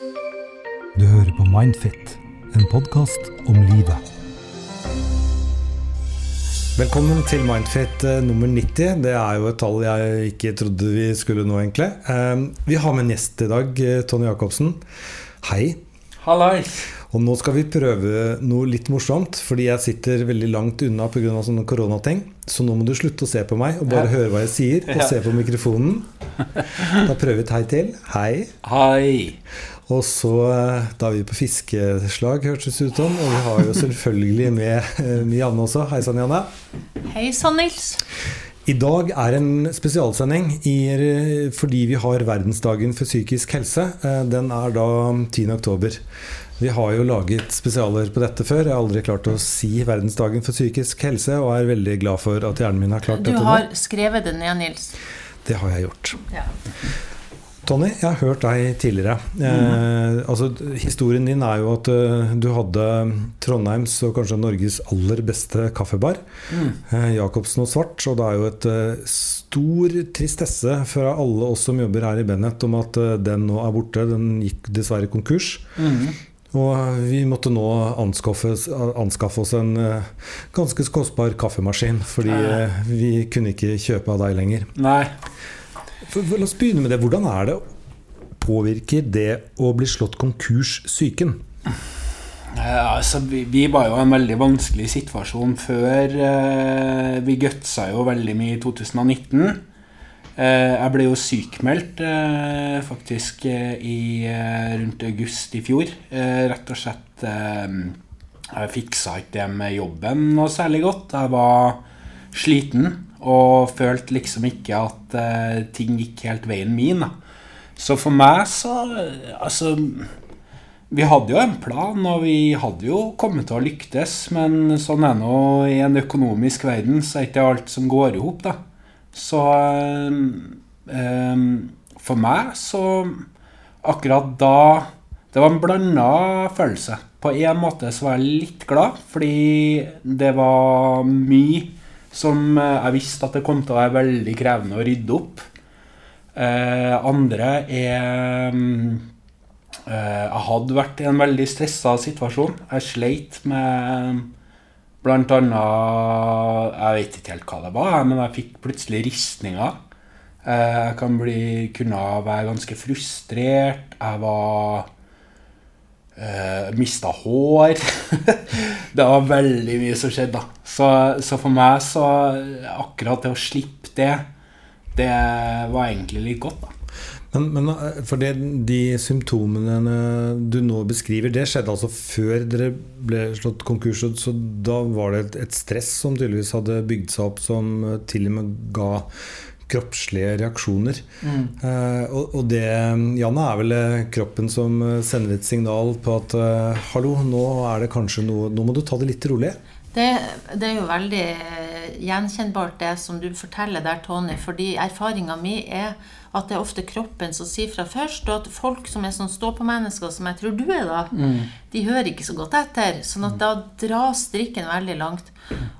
Du hører på Mindfit, en podkast om livet. Velkommen til Mindfit eh, nummer 90. Det er jo et tall jeg ikke trodde vi skulle nå, egentlig. Eh, vi har med en gjest i dag, eh, Tony Jacobsen. Hei. Hallais. Og nå skal vi prøve noe litt morsomt, fordi jeg sitter veldig langt unna pga. sånne koronating. Så nå må du slutte å se på meg og bare Ja. høre hva jeg sier, og Ja. se på mikrofonen. Da prøver vi et hei til. Hei. Hei. Og så eh, Da er vi på fiskeslag, hørtes det ut som. Og vi har jo selvfølgelig med eh, Janne også. Hei sann, Janne. Hei sann, Nils. I dag er en spesialsending i, fordi vi har verdensdagen for psykisk helse. Eh, Den er da 10. oktober. Vi har jo laget spesialer på dette før. Jeg har aldri klart å si verdensdagen for psykisk helse, og er veldig glad for at hjernen min har klart Du dette har skrevet det ned, Nils. Det har jeg gjort. Ja. Tony, jeg har hørt deg tidligere. Eh, altså, historien din er jo at uh, du hadde Trondheims og kanskje Norges aller beste kaffebar. Mm. Eh, Jacobsen og Svart. Og det er jo et uh, stor tristesse fra alle oss som jobber her i Bennett, om at uh, den nå er borte. Den gikk dessverre konkurs. Mm. Og vi måtte nå anskaffe, anskaffe oss en ganske kostbar kaffemaskin, fordi vi kunne ikke kjøpe av deg lenger. Nei. For, for, la oss begynne med det. Hvordan er det påvirker det å bli slått konkurs psyken? Ja, altså, vi, vi var jo i en veldig vanskelig situasjon før. Eh, vi gutsa jo veldig mye i 2019. Eh, jeg ble jo sykmeldt eh, faktisk eh, i eh, rundt august i fjor. Eh, rett og slett Jeg fiksa ikke det med jobben noe særlig godt. Jeg var sliten og følte liksom ikke at uh, ting gikk helt veien min. Da. Så for meg så Altså vi hadde jo en plan, og vi hadde jo kommet til å lyktes, men sånn er nå i en økonomisk verden, så er ikke alt som går i hop, da. Så um, For meg så Akkurat da Det var en blanda følelse. På en måte så var jeg litt glad, fordi det var mye som eh, jeg visste at det kom til å være veldig krevende å rydde opp. Eh, andre er mm, Eh, Jeg hadde vært i en veldig stressa situasjon. Jeg sleit med annet Jeg vet ikke helt hva det var, men jeg fikk plutselig ristninger. Eh, Jeg kan bli, kunne være ganske frustrert. Jeg var eh, Mista hår. det var veldig mye som skjedde, da. Så, så for meg så Akkurat det å slippe det, det var egentlig litt godt, da. Men, men eh, for det, de symptomene du nå beskriver, det skjedde altså før dere ble slått konkurs. så- da var det et, et stress som tydeligvis hadde bygd seg opp, som eh, til og med ga kroppslige reaksjoner. Eh, og, og det, Janne, er vel eh, kroppen som sender et signal på at eh, hallo, nå er det kanskje noe Nå må du ta det litt rolig. Det, det er jo veldig gjenkjennbart det som du forteller der, Tony. Fordi erfaringa mi er at det er ofte kroppen som sier fra først. Og at folk som er sånn stå-på-mennesker, som jeg tror du er, da, de hører ikke så godt etter. Sånn at da dras strikken veldig langt.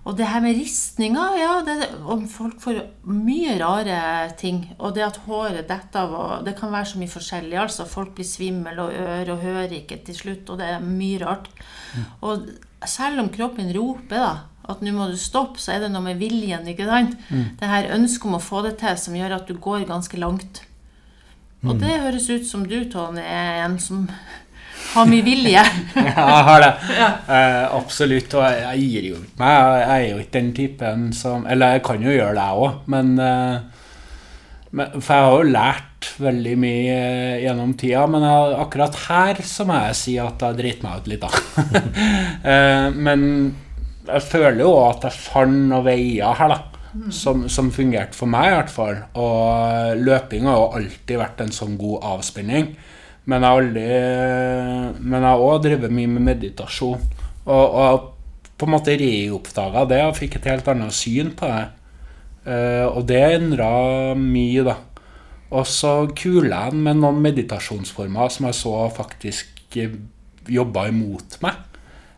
Og det her med ristninger, ja, det, og folk får mye rare ting. Og det at håret detter av, og det kan være så mye forskjellig. Altså, folk blir svimmel og ører og hører ikke til slutt, og det er mye rart. Og selv om kroppen roper da, at nå må du stoppe, så er det noe med viljen. ikke sant? Det her ønsket om å få det til som gjør at du går ganske langt. Og det høres ut som du, Tone, er en som har mye vilje. Ja, jeg har det. Eh, absolutt. Og jeg, jeg gir jo ikke meg. Jeg, jeg er jo ikke den typen som Eller jeg kan jo gjøre det, jeg òg, men, eh, men For jeg har jo lært veldig mye eh, gjennom tida, men jeg, akkurat her så må jeg si at jeg driter meg ut litt, da. eh, men jeg føler jo at jeg fant noen veier her, da. Som, som fungerte for meg, i hvert fall. Og løping har jo alltid vært en sånn god avspenning. Men jeg har aldri Men jeg har òg drevet mye med meditasjon. Og, og på en måte reoppdaga det og fikk et helt annet syn på det. Eh, og det endra mye, da. Og så kula jeg med noen meditasjonsformer som jeg så faktisk jobba imot meg.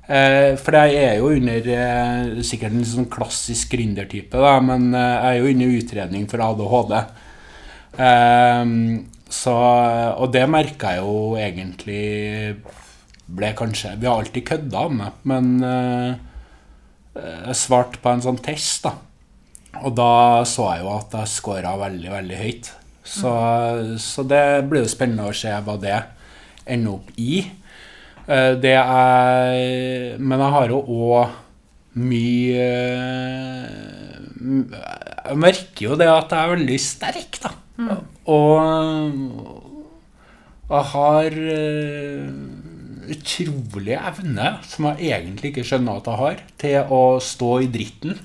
Eh, for jeg er jo under eh, sikkert en sånn klassisk gründertype, men eh, jeg er jo under utredning for ADHD. Så, og det merka jeg jo egentlig ble kanskje Vi har alltid kødda om det, men jeg svarte på en sånn test, da. Og da så jeg jo at jeg scora veldig, veldig høyt. Så, mm. så, det blir jo spennende å se hva det ender opp i. Uh, det er Men jeg har jo òg mye Jeg merker jo det at jeg er veldig sterk, da. Mm. Og, jeg har uh, utrolig evne, som jeg egentlig ikke skjønner at jeg har, til å stå i dritten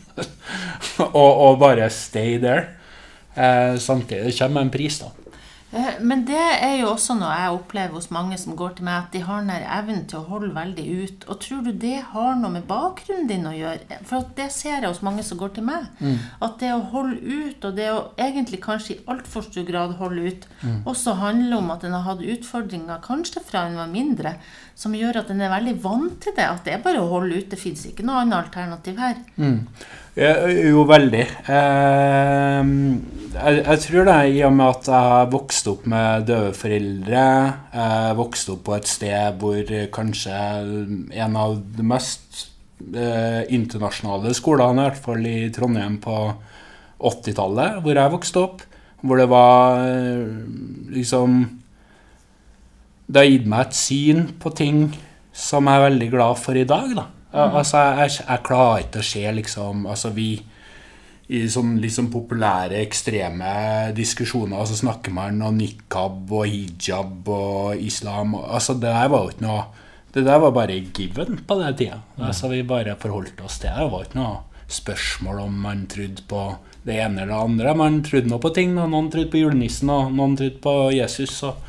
og, og, bare stay there. Eh, samtidig kommer en pris, da. Eh, men det er jo også noe jeg opplever hos mange som går til meg, at de har den evnen til å holde veldig ut. Og tror du det har noe med bakgrunnen din å gjøre? For det ser jeg hos mange som går til meg. Mm. At det å holde ut, og det å egentlig kanskje i altfor stor grad holde ut, mm. også handler om at en har hatt utfordringer kanskje fra en var mindre, som gjør at en er veldig vant til det. At det er bare å holde ut. Det fins ikke noe annet alternativ her. Mm. Jo, veldig. Eh, jeg, jeg, tror det i og med at jeg har vokst opp med døve foreldre. Jeg vokste opp på et sted hvor kanskje en av de mest eh, internasjonale skolene, i hvert fall i Trondheim på 80-tallet, hvor jeg vokste opp, hvor det var eh, liksom Det har gitt meg et syn på ting som jeg er veldig glad for i dag, da. Mm. Altså, jeg, jeg, klarer ikke å se liksom Altså, vi i sånn liksom populære, ekstreme diskusjoner så snakker man om nikab og hijab og islam. Altså, det der var jo ikke noe Det der var bare given på den tida. Altså, vi bare forholdt oss til det. Det var ikke noe spørsmål om man trodde på det ene eller det andre. Man trodde nå på ting. Noen trodde på julenissen, og noen trodde på Jesus. og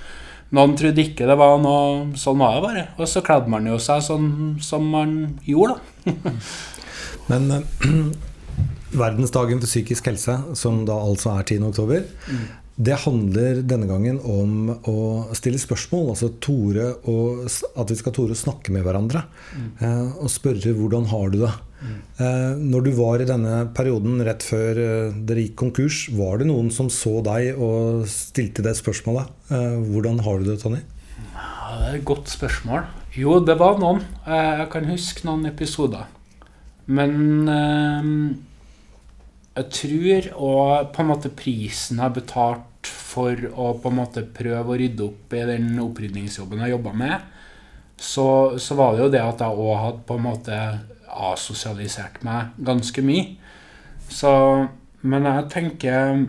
noen trodde ikke det var noe Sånn var det bare. Og så kledde man jo seg sånn som man gjorde, da. Men uh, verdensdagen for psykisk helse, som da altså er 10. oktober, mm. det handler denne gangen om å stille spørsmål. Altså tore og, at vi skal tore å snakke med hverandre. Mm. Eh, og spørre 'hvordan har du det'? Eh, når du var i denne perioden rett før eh, dere gikk konkurs, var det noen som så deg og stilte det spørsmålet? Eh, hvordan har du det, Tonje? Ja, det er et godt spørsmål. Jo, det var noen. Jeg kan huske noen episoder. Men jeg tror og på en måte prisen har betalt for å på en måte prøve å rydde opp i den opprydningsjobben jeg jobba med, så, så, var det jo det at jeg òg hadde på en måte asosialisert meg ganske mye. Så Men jeg tenker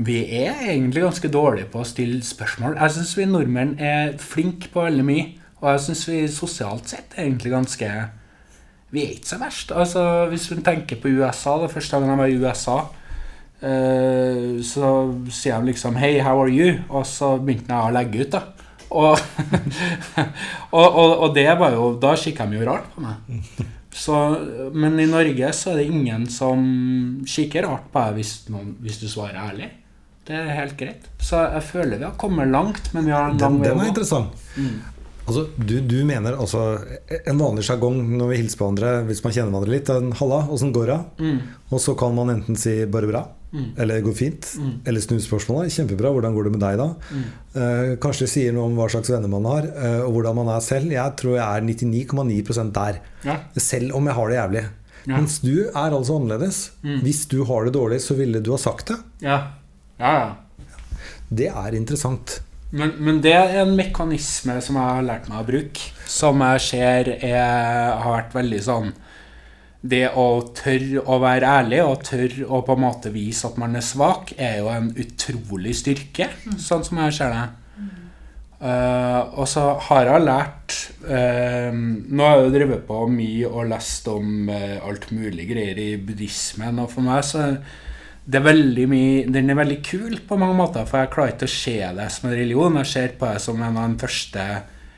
vi er egentlig ganske dårlige på å stille spørsmål. Jeg syns vi nordmenn er flinke på veldig mye. Og jeg syns vi sosialt sett er egentlig ganske Vi er ikke så verst. Altså, hvis vi tenker på USA, det første gangen jeg var i USA, eh, så sier de liksom 'Hei, how are you?' Og så begynte jeg å legge ut, da. Og, og, og, og, det var jo Da kikka de jo rart på meg. Så, men i Norge så er det ingen som kikker rart på deg hvis, hvis, du svarer ærlig. Det er helt greit. Så jeg føler vi har kommet langt, men vi har en lang vei å gå. Den er interessant. Mm. Altså, du, du, mener altså En vanlig sjargong når vi hilser på hverandre, hvis man kjenner hverandre litt, en 'halla, åssen går det?' Mm. Og så kan man enten si 'bare bra', Mm. Eller går fint. Mm. Eller snu spørsmålet. Kjempebra. Hvordan går det med deg da? Mm. Eh, kanskje det sier noe om hva slags venner man har, eh, og hvordan man er selv. Jeg tror jeg er 99,9% der. Ja. Selv om jeg har det jævlig. Ja. Mens du er altså annerledes. Mm. Hvis du har det dårlig, så ville du ha sagt det. Ja. Ja, det er interessant. Men, men, det er en mekanisme som jeg har lært meg å bruke, som jeg ser er, har vært veldig sånn det å tørre å være ærlig og tørre å på en måte vise at man er svak, er jo en utrolig styrke, mm. sånn som jeg ser det. Uh, og så har jeg lært uh, Nå har jeg jo drevet på mye og lest om uh, alt mulig greier i buddhismen, og for meg så er veldig mye, den er veldig kul på mange måter, for jeg klarer ikke å se det som en religion. Jeg ser på det som en av den første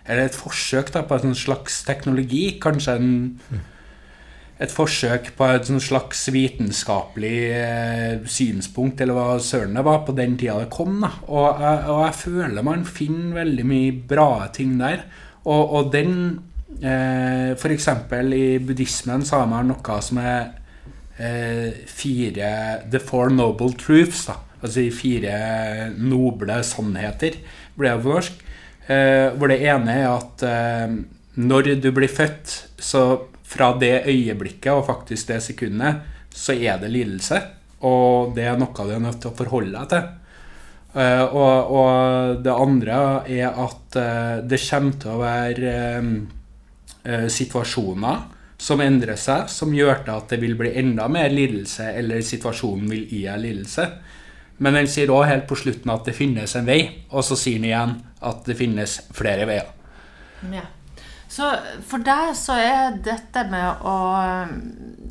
Eller et forsøk da, på en slags teknologi. Kanskje en et forsøk på et slags vitenskapelig eh, synspunkt, eller hva søren det var, på den tida det kom. Da. Og, jeg, og jeg føler man finner veldig mye bra ting der. Og, og den eh, F.eks. i buddhismen så har man noe som er eh, fire The Four Noble Truths. da. Altså de fire noble sannheter, blir det på norsk. Eh, hvor det ene er at eh, når du blir født, så fra det øyeblikket og faktisk det sekundet, så er det lidelse. Og det er noe du er nødt til å forholde deg til. Eh, og, og det andre er at eh, det kommer til å være eh, eh, situasjoner som endrer seg, som gjør til at det vil bli enda mer lidelse, eller situasjonen vil gi deg lidelse. Men den sier òg helt på slutten at det finnes en vei, og så sier den igjen at det finnes flere veier. Ja. Så for deg så er dette med å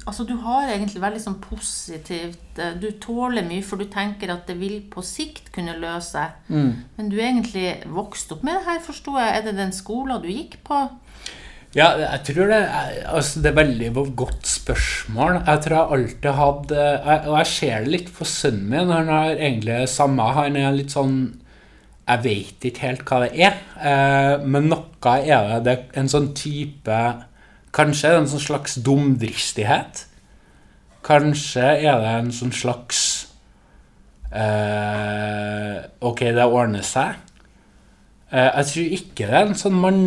Altså du har egentlig veldig sånn positivt eh, Du tåler mye, for du tenker at det vil på sikt kunne løse seg. Mm. Men du er egentlig vokst opp med det her, forsto jeg. Er det den skolen du gikk på? Ja, jeg tror det altså det er veldig godt spørsmål. Jeg tror jeg alltid hadde Og jeg ser det litt på sønnen min. Han har egentlig samme. Han er litt sånn Jeg vet ikke helt hva det er, eh, men noe er det. Det er en sånn type Kanskje er det en sånn slags dumdristighet. Kanskje er det en sånn slags eh, Ok, det ordner seg. Eh, jeg tror ikke det er en sånn man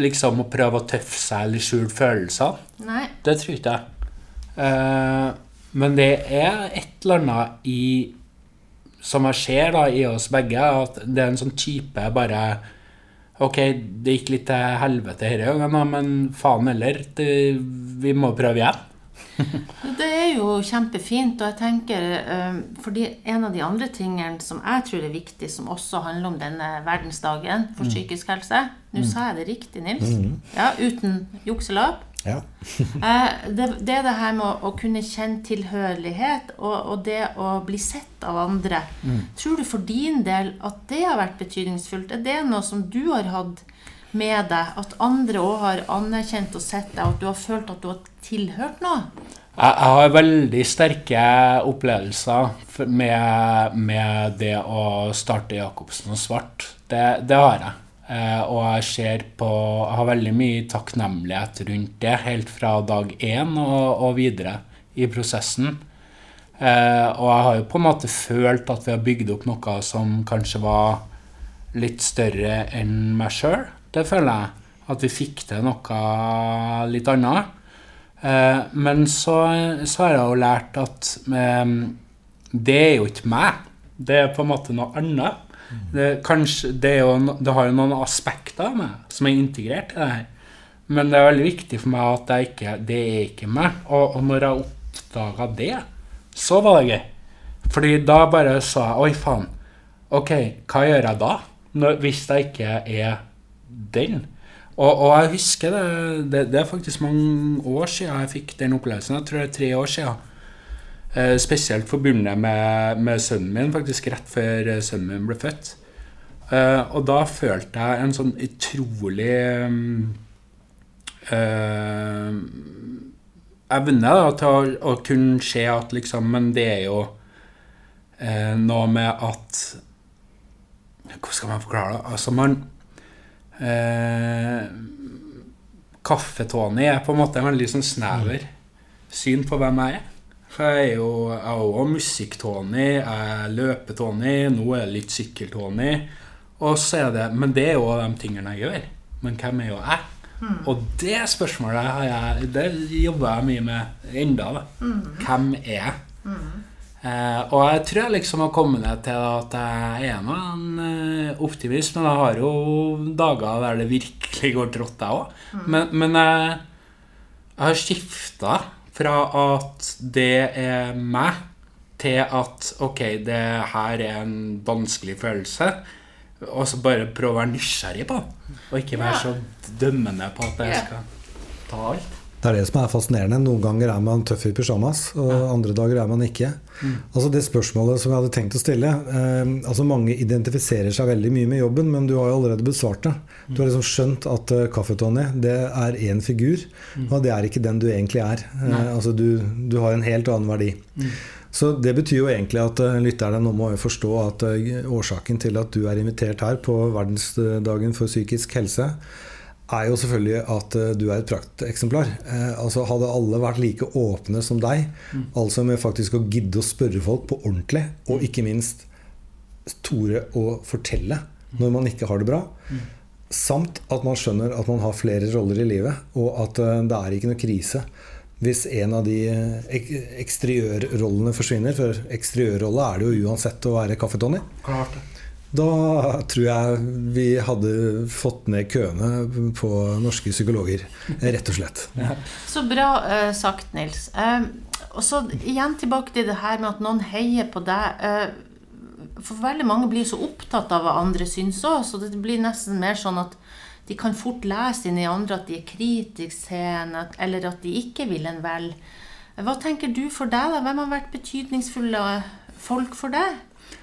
liksom å prøve å tøffe seg eller skjule følelser. Nei. Det tror ikke jeg. Eh, men det er et eller annet i Som jeg ser da i oss begge, at det er en sånn type bare Ok, det gikk litt til helvete denne gangen, men faen heller. Det, vi må prøve igjen. Det er jo kjempefint, og jeg tenker for Fordi en av de andre tingene som jeg tror er viktig, som også handler om denne verdensdagen for psykisk helse Nå sa jeg det riktig, Nils? Ja, uten jukselapp. Ja. Eh, det, det er det her med å, å kunne kjenne tilhørighet, og, og det å bli sett av andre. Tror du for din del at det har vært betydningsfullt? Er det noe som du har hatt med deg? At andre òg har anerkjent og sett deg, og at du har følt at du har tilhørt noe? Jeg, har veldig sterke opplevelser med, med det å starte Jacobsen og Svart. Det, det har jeg. Eh, og jeg på Jeg har veldig mye takknemlighet rundt det, helt fra dag én og, og videre i prosessen. Eh, og jeg har jo på en måte følt at vi har bygd opp noe som kanskje var litt større enn meg sjøl. Det føler jeg. At vi fikk til noe litt annet. Eh, men så, så har jeg jo lært at eh, det er jo ikke meg. Det er på en måte noe annet. Det, kanskje, det, jo, det har jo noen aspekter av meg som er integrert i det her. Men det er veldig viktig for meg at jeg ikke, det er ikke meg. Og, og når jeg oppdaga det, så var det gøy. Fordi da bare sa jeg Oi, faen. Ok, hva gjør jeg da? Når, hvis jeg ikke er den? Og, og jeg husker det, det Det er faktisk mange år siden jeg fikk den opplevelsen. Jeg tror det er tre år siden. Eh, spesielt forbundet med, med sønnen min, faktisk rett før eh, sønnen min ble født. Eh, og da følte jeg en sånn utrolig eh, evne da, til å, å kunne se at liksom Men det er jo eh, noe med at Hvordan skal man forklare det? Altså, man eh, Kaffe-Tony er på en måte en veldig sånn snever syn på hvem jeg er. For jeg er jo jeg er musikk-Tony, jeg er løpe-Tony, nå er det litt sykkel-Tony. Og så er det, Men det er jo de tingene jeg gjør. Men hvem er jo jeg? Og det spørsmålet har jeg, det jobber jeg mye med enda. da. Hvem er jeg? Eh, og jeg tror jeg liksom har kommet ned til at jeg er nå en eh, optimist, men jeg har jo dager der det virkelig går trått, jeg òg. Men, men jeg, jeg har skifta fra at det er meg, til at ok, det her er en vanskelig følelse. Og så bare prøve å være nysgjerrig på det. Og ikke være Ja. så dømmende på at jeg skal ta alt. Det er det som er fascinerende. Noen ganger er man tøff i pysjamas, og andre dager er man ikke. Altså Det spørsmålet som jeg hadde tenkt å stille eh, Altså Mange identifiserer seg veldig mye med jobben, men du har jo allerede besvart det. Du har liksom skjønt at uh, Kaffe-Tony det er én figur, og det er ikke den du egentlig er. Eh, altså du, du har en helt annen verdi. Så det betyr jo egentlig at uh, lytterne nå må jo forstå at uh, årsaken til at du er invitert her på verdensdagen for psykisk helse, er jo selvfølgelig at uh, du er et prakteksemplar. Uh, altså Hadde alle vært like åpne som deg, mm. altså med faktisk å gidde å spørre folk på ordentlig, og mm. ikke minst tore å fortelle når man ikke har det bra, mm. samt at man skjønner at man har flere roller i livet, og at uh, det er ikke noe krise hvis en av de ek eksteriørrollene forsvinner. For eksteriørrolle er det jo uansett å være Kaffe-Tony. Klart det. Da tror jeg vi hadde fått ned køene på norske psykologer, rett og slett. Ja. Så bra uh, sagt, Nils. Uh, og så igjen tilbake til det her med at noen heier på deg. Uh, for veldig mange blir så opptatt av hva andre syns òg, så det blir nesten mer sånn at de kan fort lese inn i andre at de er kritiske eller at de ikke vil en vel. Hva tenker du for deg, da? Hvem har vært betydningsfulle folk for deg?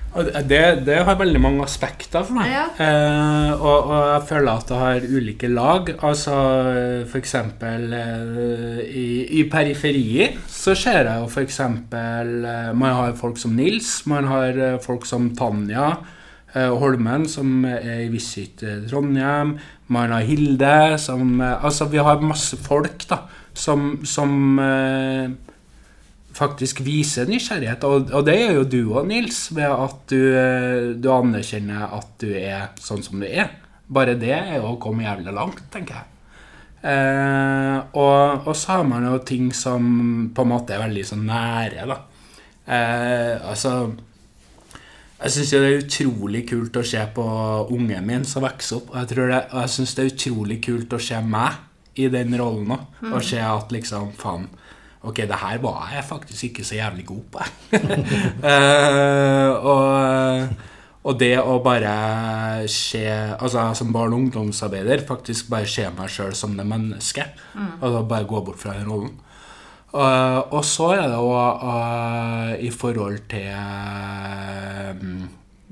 Det, det, har veldig mange aspekter for meg. Ja. Eh, og, og, jeg føler at det har ulike lag. Altså f.eks. Eh, i, i periferier så ser jeg jo f.eks. Eh, man har folk som Nils, man har eh, folk som Tanja eh, Holmen, som er i Visit eh, Trondheim. Man har Hilde, som Altså, vi har masse folk, da, som, som faktisk viser nysgjerrighet. Og, og det gjør jo du òg, Nils, ved at du, eh, du, anerkjenner at du er sånn som du er. Bare det er jo å komme jævlig langt, tenker jeg. Eh, og, og, så har man jo ting som på en måte er veldig sånn nære, da. Eh, altså Jeg syns det er utrolig kult å se på ungen min som vokser opp. Og jeg, tror det, og jeg syns det er utrolig kult å se meg i den rollen òg. Mm. Og se at liksom, faen Ok, det her var jeg faktisk ikke så jævlig god på. uh, og, og, det å bare se Altså som barne- og ungdomsarbeider faktisk bare se meg sjøl som det mennesket. Mm. Og bare gå bort fra den rollen. Uh, og så er det jo uh, i forhold til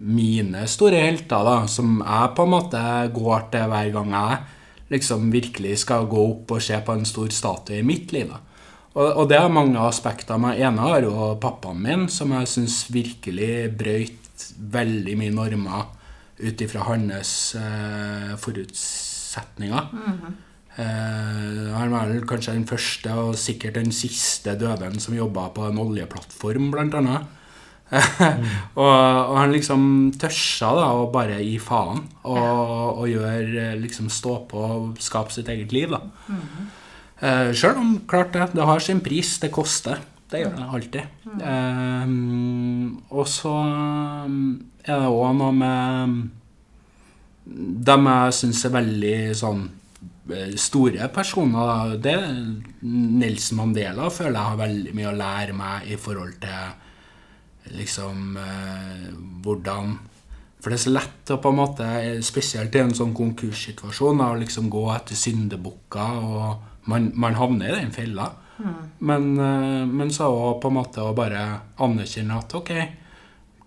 mine store helter, da, som jeg på en måte går til hver gang jeg liksom virkelig skal gå opp og se på en stor statue i mitt liv. da og, og, det har mange aspekter. Den ene har jo pappaen min, som jeg syns virkelig brøyt veldig mye normer ut ifra hans eh, forutsetninger. Mm -hmm. eh, han var kanskje den første og sikkert den siste døven som jobba på en oljeplattform, blant annet. mm. og, og, han liksom tørsa da å bare gi faen og, og gjør, liksom stå på og skape sitt eget liv. da. Mm -hmm. Uh, Sjøl om klart det, det har sin pris. Det koster. Det gjør det alltid. Mm. Uh, og så er det òg noe med dem jeg syns er veldig sånn eh, store personer. Det Nelson Mandela føler jeg har veldig mye å lære meg i forhold til liksom uh, hvordan For det er så lett å på en måte, spesielt i en sånn konkurssituasjon, å liksom gå etter syndebukker og man, man havner i den fella. Mm. Men, eh, men, så på en måte å bare anerkjenne at ok,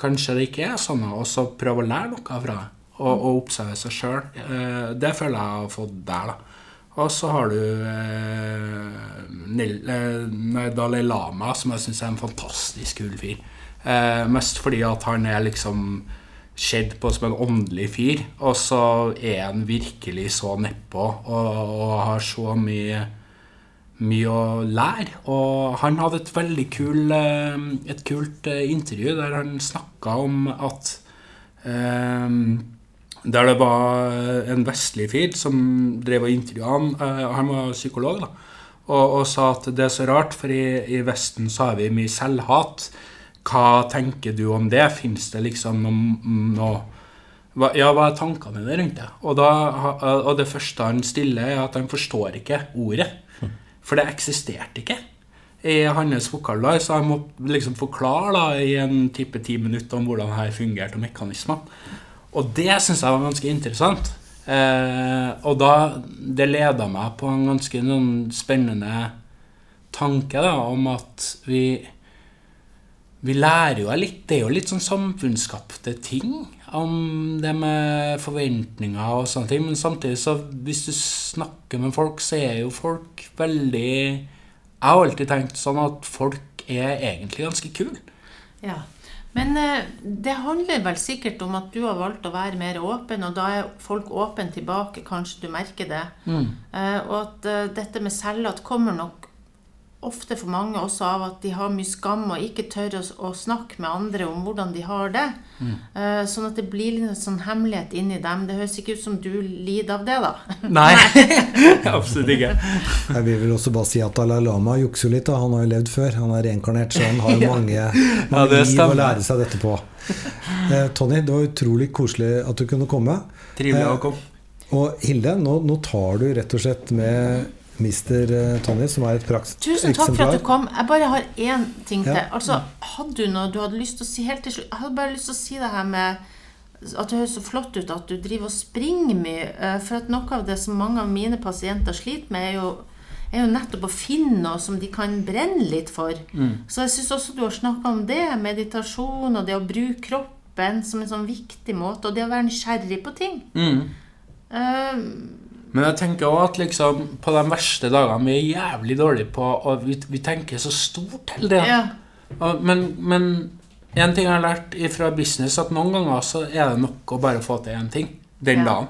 kanskje det ikke er sånn, og så prøve å lære noe fra det. Og, og oppsøke seg sjøl. Eh, det føler jeg har fått der, da. Og så har du eh, eh, Dalai Lama, som jeg syns er en fantastisk kul fyr. Eh, mest fordi at han er liksom sett på som en åndelig fyr, og så er han virkelig så nedpå og, og har så mye mye å lære. Og han hadde et veldig kul, eh, et kult eh, intervju der han snakka om at um, Der det var en vestlig fyr som drev og intervjua han. Han var psykolog, da. Og, og, sa at det er så rart, for i, i Vesten så har vi mye selvhat. Hva tenker du om det? Fins det liksom noe, noe ja, hva er tankene dine rundt det? Og, da, og, det første han stiller, er at han forstår ikke ordet. For det eksisterte ikke i hans vokallag. Så han må liksom forklare da, i en type ti minutter om hvordan det fungerte, og mekanismene. Og det syns jeg var ganske interessant. Eh, og da Det leda meg på en ganske spennende tanke da, om at vi vi lærer jo litt Det er jo litt sånn samfunnsskapte ting om det med forventninger og sånne ting. Men samtidig, så hvis du snakker med folk, så er jo folk veldig Jeg har alltid tenkt sånn at folk er egentlig ganske kule. Ja. Men eh, det handler vel sikkert om at du har valgt å være mer åpen, og da er folk åpne tilbake, kanskje du merker det. Mm. og at eh, dette med selvlat kommer nok ofte for mange også av at de har mye skam og ikke tør å, å snakke med andre om hvordan de har det. Eh, sånn at det blir en sånn hemmelighet inni dem. Det høres ikke ut som du lider av det, da. Nei, absolutt ikke. Jeg vil vel også bare si at Dalai Lama jukser jo litt. da, Han har jo levd før. Han er reinkarnert, så han har jo mange, mange ja, liv å lære seg dette på. Eh, Tony, det var utrolig koselig at du kunne komme. Trivelig Eh, å komme. Og Hilde, nå, nå tar du rett og slett med Mr. Tony, som er et prakt Tusen takk for at du kom. Jeg bare har én ting til. Ja. Altså, Hadde du noe du hadde lyst til å si helt til slutt? Jeg hadde bare lyst til å si det her med at det høres så flott ut at du driver og springer mye. eh, For at noe av det som mange av mine pasienter sliter med, er jo, er jo nettopp å finne noe som de kan brenne litt for. Så jeg syns også du har snakka om det. Meditasjon og det å bruke kroppen som en sånn viktig måte. Og det å være nysgjerrig på ting. Mm. Eh, Men jeg tenker også at liksom, på de verste dagene vi er jævlig dårlige på Og vi, vi tenker så stort hele tida. ja. Og- Men, men en ting jeg har lært fra business, at noen ganger så er det nok å bare få til én ting den Ja. dagen.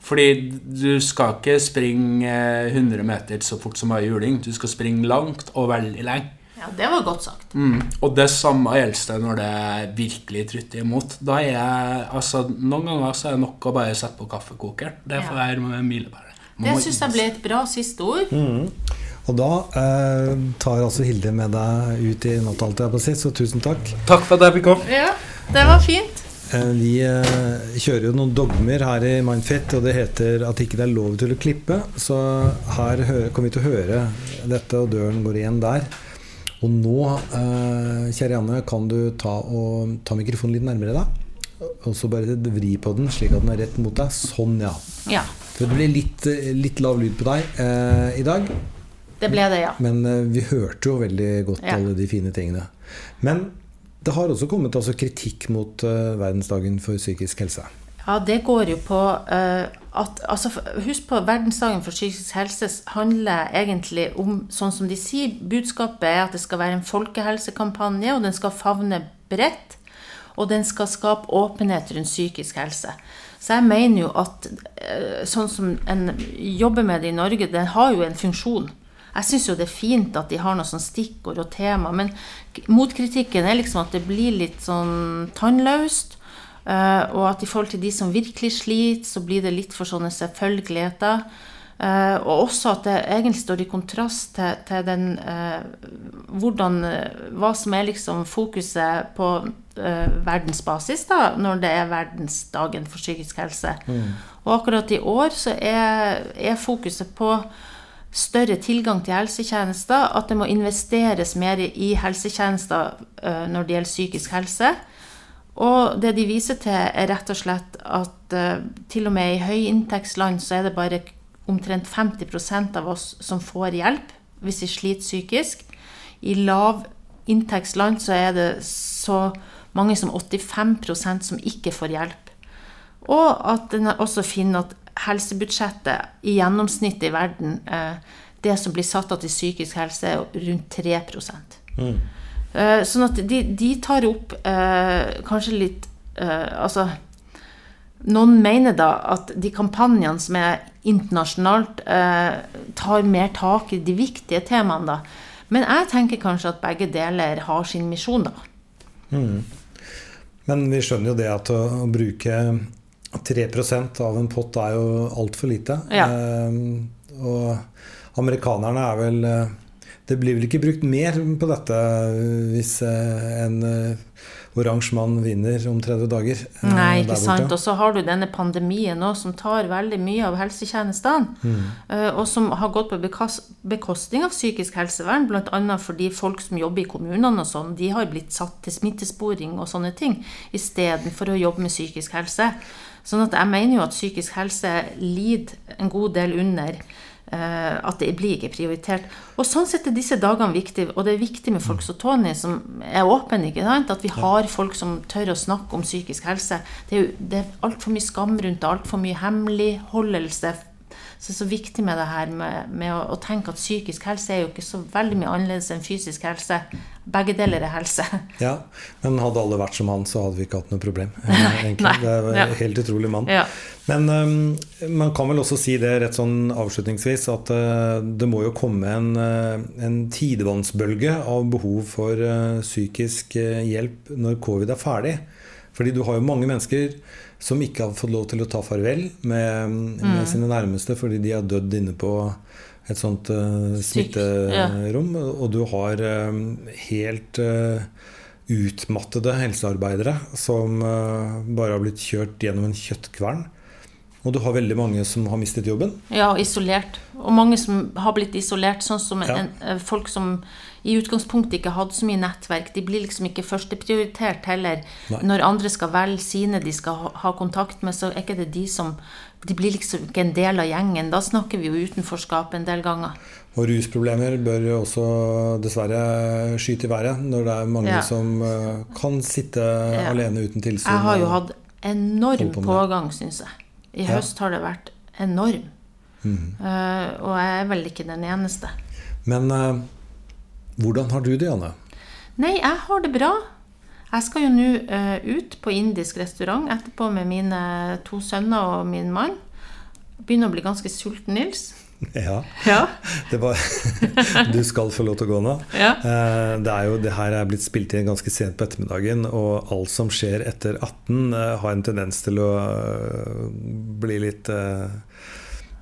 Fordi du skal ikke springe eh, 100 meter så fort som bare juling. Du skal springe langt og veldig lenge. Ja, det var godt sagt. Mm. Og det samme gjelder det når det virkelig trutter imot. Da er jeg, altså, Noen ganger så er det nok å bare sette på kaffekokeren. Det får være ja. milepælen. Det syns jeg ble et bra siste ord. Mm. Og da eh, tar altså Hilde med deg ut i natt, alt jeg på sist, så tusen takk. Takk for at jeg fikk komme. Ja, det var fint. Eh, Vi eh, kjører jo noen dogmer her i Mindfit, og det heter at ikke det er lov til å klippe. Så her kommer vi til å høre dette, og døren går igjen der. Og nå, eh, kjære Janne, kan du ta, og, ta mikrofonen litt nærmere deg. Og så bare vri på den slik at den er rett mot deg. Sånn, ja. Ja, For det ble litt, litt lav lyd på deg eh, i dag. det ble det, ja. Men eh, vi hørte jo veldig godt Ja. alle de fine tingene. Men det har også kommet altså, kritikk mot eh, verdensdagen for psykisk helse. Ja, det går jo på uh, at altså, Husk på verdensdagen for psykisk helse handler egentlig om, sånn som de sier, budskapet er at det skal være en folkehelsekampanje, og den skal favne bredt. Og den skal skape åpenhet rundt psykisk helse. Så jeg mener jo at uh, sånn som en jobber med det i Norge, den har jo en funksjon. Jeg syns jo det er fint at de har noen sånn stikkord og tema, men motkritikken er liksom at det blir litt sånn tannløst. Eh, og at i forhold til de som virkelig sliter, så blir det litt for sånne selvfølgeligheter. Eh, og også at det egentlig står i kontrast til, til den eh, hvordan, Hva som er liksom fokuset på verdensbasis da, når det er verdensdagen for psykisk helse. Og akkurat i år så er, er fokuset på større tilgang til helsetjenester, at det må investeres mer i helsetjenester når det gjelder psykisk helse. Og det de viser til, er rett og slett at eh, til og med i høyinntektsland så er det bare omtrent 50% av oss som får hjelp hvis vi sliter psykisk. I lavinntektsland så er det så mange som 85% som ikke får hjelp. Og at en også finner at helsebudsjettet i gjennomsnittet i verden, eh, det som blir satt av til psykisk helse, er rundt 3 Eh, Sånn at de, de tar opp eh, kanskje litt eh, Altså noen mener da at de kampanjene som er internasjonalt, eh, tar mer tak i de viktige temaene. da. Men jeg tenker kanskje at begge deler har sin misjon, da. Men vi skjønner jo det at å, å bruke 3 av en pott er jo altfor lite. Ja. Eh, og amerikanerne er vel eh, Det blir vel ikke brukt mer på dette hvis eh, en eh, oransje mann vinner om 30 dager. eh, Nei, ikke sant. Og så har du denne pandemien nå som tar veldig mye av helsetjenestene. Mm. Og som har gått på bekostning av psykisk helsevern, bl.a. fordi folk som jobber i kommunene og sånn, de har blitt satt til smittesporing og sånne ting, istedenfor å jobbe med psykisk helse. Sånn at jeg mener jo at psykisk helse lider en god del under eh, at det blir ikke prioritert. Og sånn sett er disse dagene viktige, og det er viktig med folk som Tony, som er åpen, ikke sant? At vi har folk som tør å snakke om psykisk helse. Det er jo det er altfor mye skam rundt det, altfor mye hemmeligholdelse. Så det er så viktig med det her med, med å, å, tenke at psykisk helse er jo ikke så veldig mye annerledes enn fysisk helse. Begge deler er helse. Ja, Men hadde alle vært som han, så hadde vi ikke hatt noe problem. Egentlig. Nei, det er en helt utrolig mann. Ja. Men um, man kan vel også si det rett sånn avslutningsvis, at uh, det må jo komme en, uh, en tidevannsbølge av behov for psykisk hjelp når covid er ferdig. Fordi du har jo mange mennesker som ikke har fått lov til å ta farvel med, med mm. sine nærmeste fordi de har dødd inne på et sånt uh, smitterom. Ja. Og du har uh, helt uh, utmattede helsearbeidere som bare har blitt kjørt gjennom en kjøttkvern. Og du har veldig mange som har mistet jobben. Ja, isolert. Og mange som har blitt isolert, sånn som ja. en, folk som i utgangspunktet ikke hadde så mye nettverk. De blir liksom ikke førsteprioritert heller. Nei. Når andre skal velge sine de skal ha, kontakt med, så er ikke det de som De blir liksom ikke en del av gjengen. Da snakker vi jo utenforskap en del ganger. Og rusproblemer bør jo også dessverre skyte i været når det er mange ja. som uh, kan sitte ja. alene uten tilsyn. Jeg har jo hatt enorm på pågang, syns jeg. I ja. høst har det vært enorm. Mm. Uh, og jeg er vel ikke den eneste. Men uh, hvordan har du det, Anne? Nei, jeg har det bra. Jeg skal jo nå uh, ut på indisk restaurant etterpå med mine to sønner og min mann. Begynner å bli ganske sulten, Nils. Ja. ja. Det var, du skal få lov til å gå nå. Ja. Uh, det, er jo, det her er blitt spilt inn ganske sent på ettermiddagen, og alt som skjer etter 18, uh, eh, har en tendens til å bli litt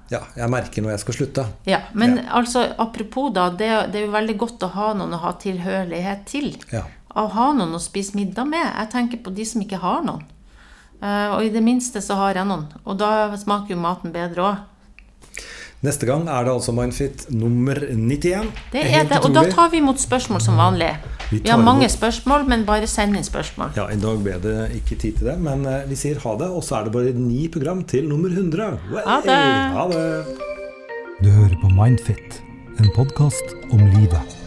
ja, jeg merker når jeg skal slutte. Ja, Men ja. altså, apropos, da. Det, det, er jo veldig godt å ha noen å ha tilhørighet til. Ja. Å ha noen å spise middag med. Jeg tenker på de som ikke har noen. Og i det minste så har jeg noen. Og da smaker jo maten bedre òg. Neste gang er det altså Mindfit nummer 91. Det er det, og da tar vi imot spørsmål som vanlig. Vi, vi har mange imot... spørsmål, men bare send inn spørsmål. Ja, I dag ble det ikke tid til det, men uh, vi sier ha det. Og så er det bare ni program til nummer 100. Way! Ha det! Ha det. Du hører på Mindfit, en podkast om livet.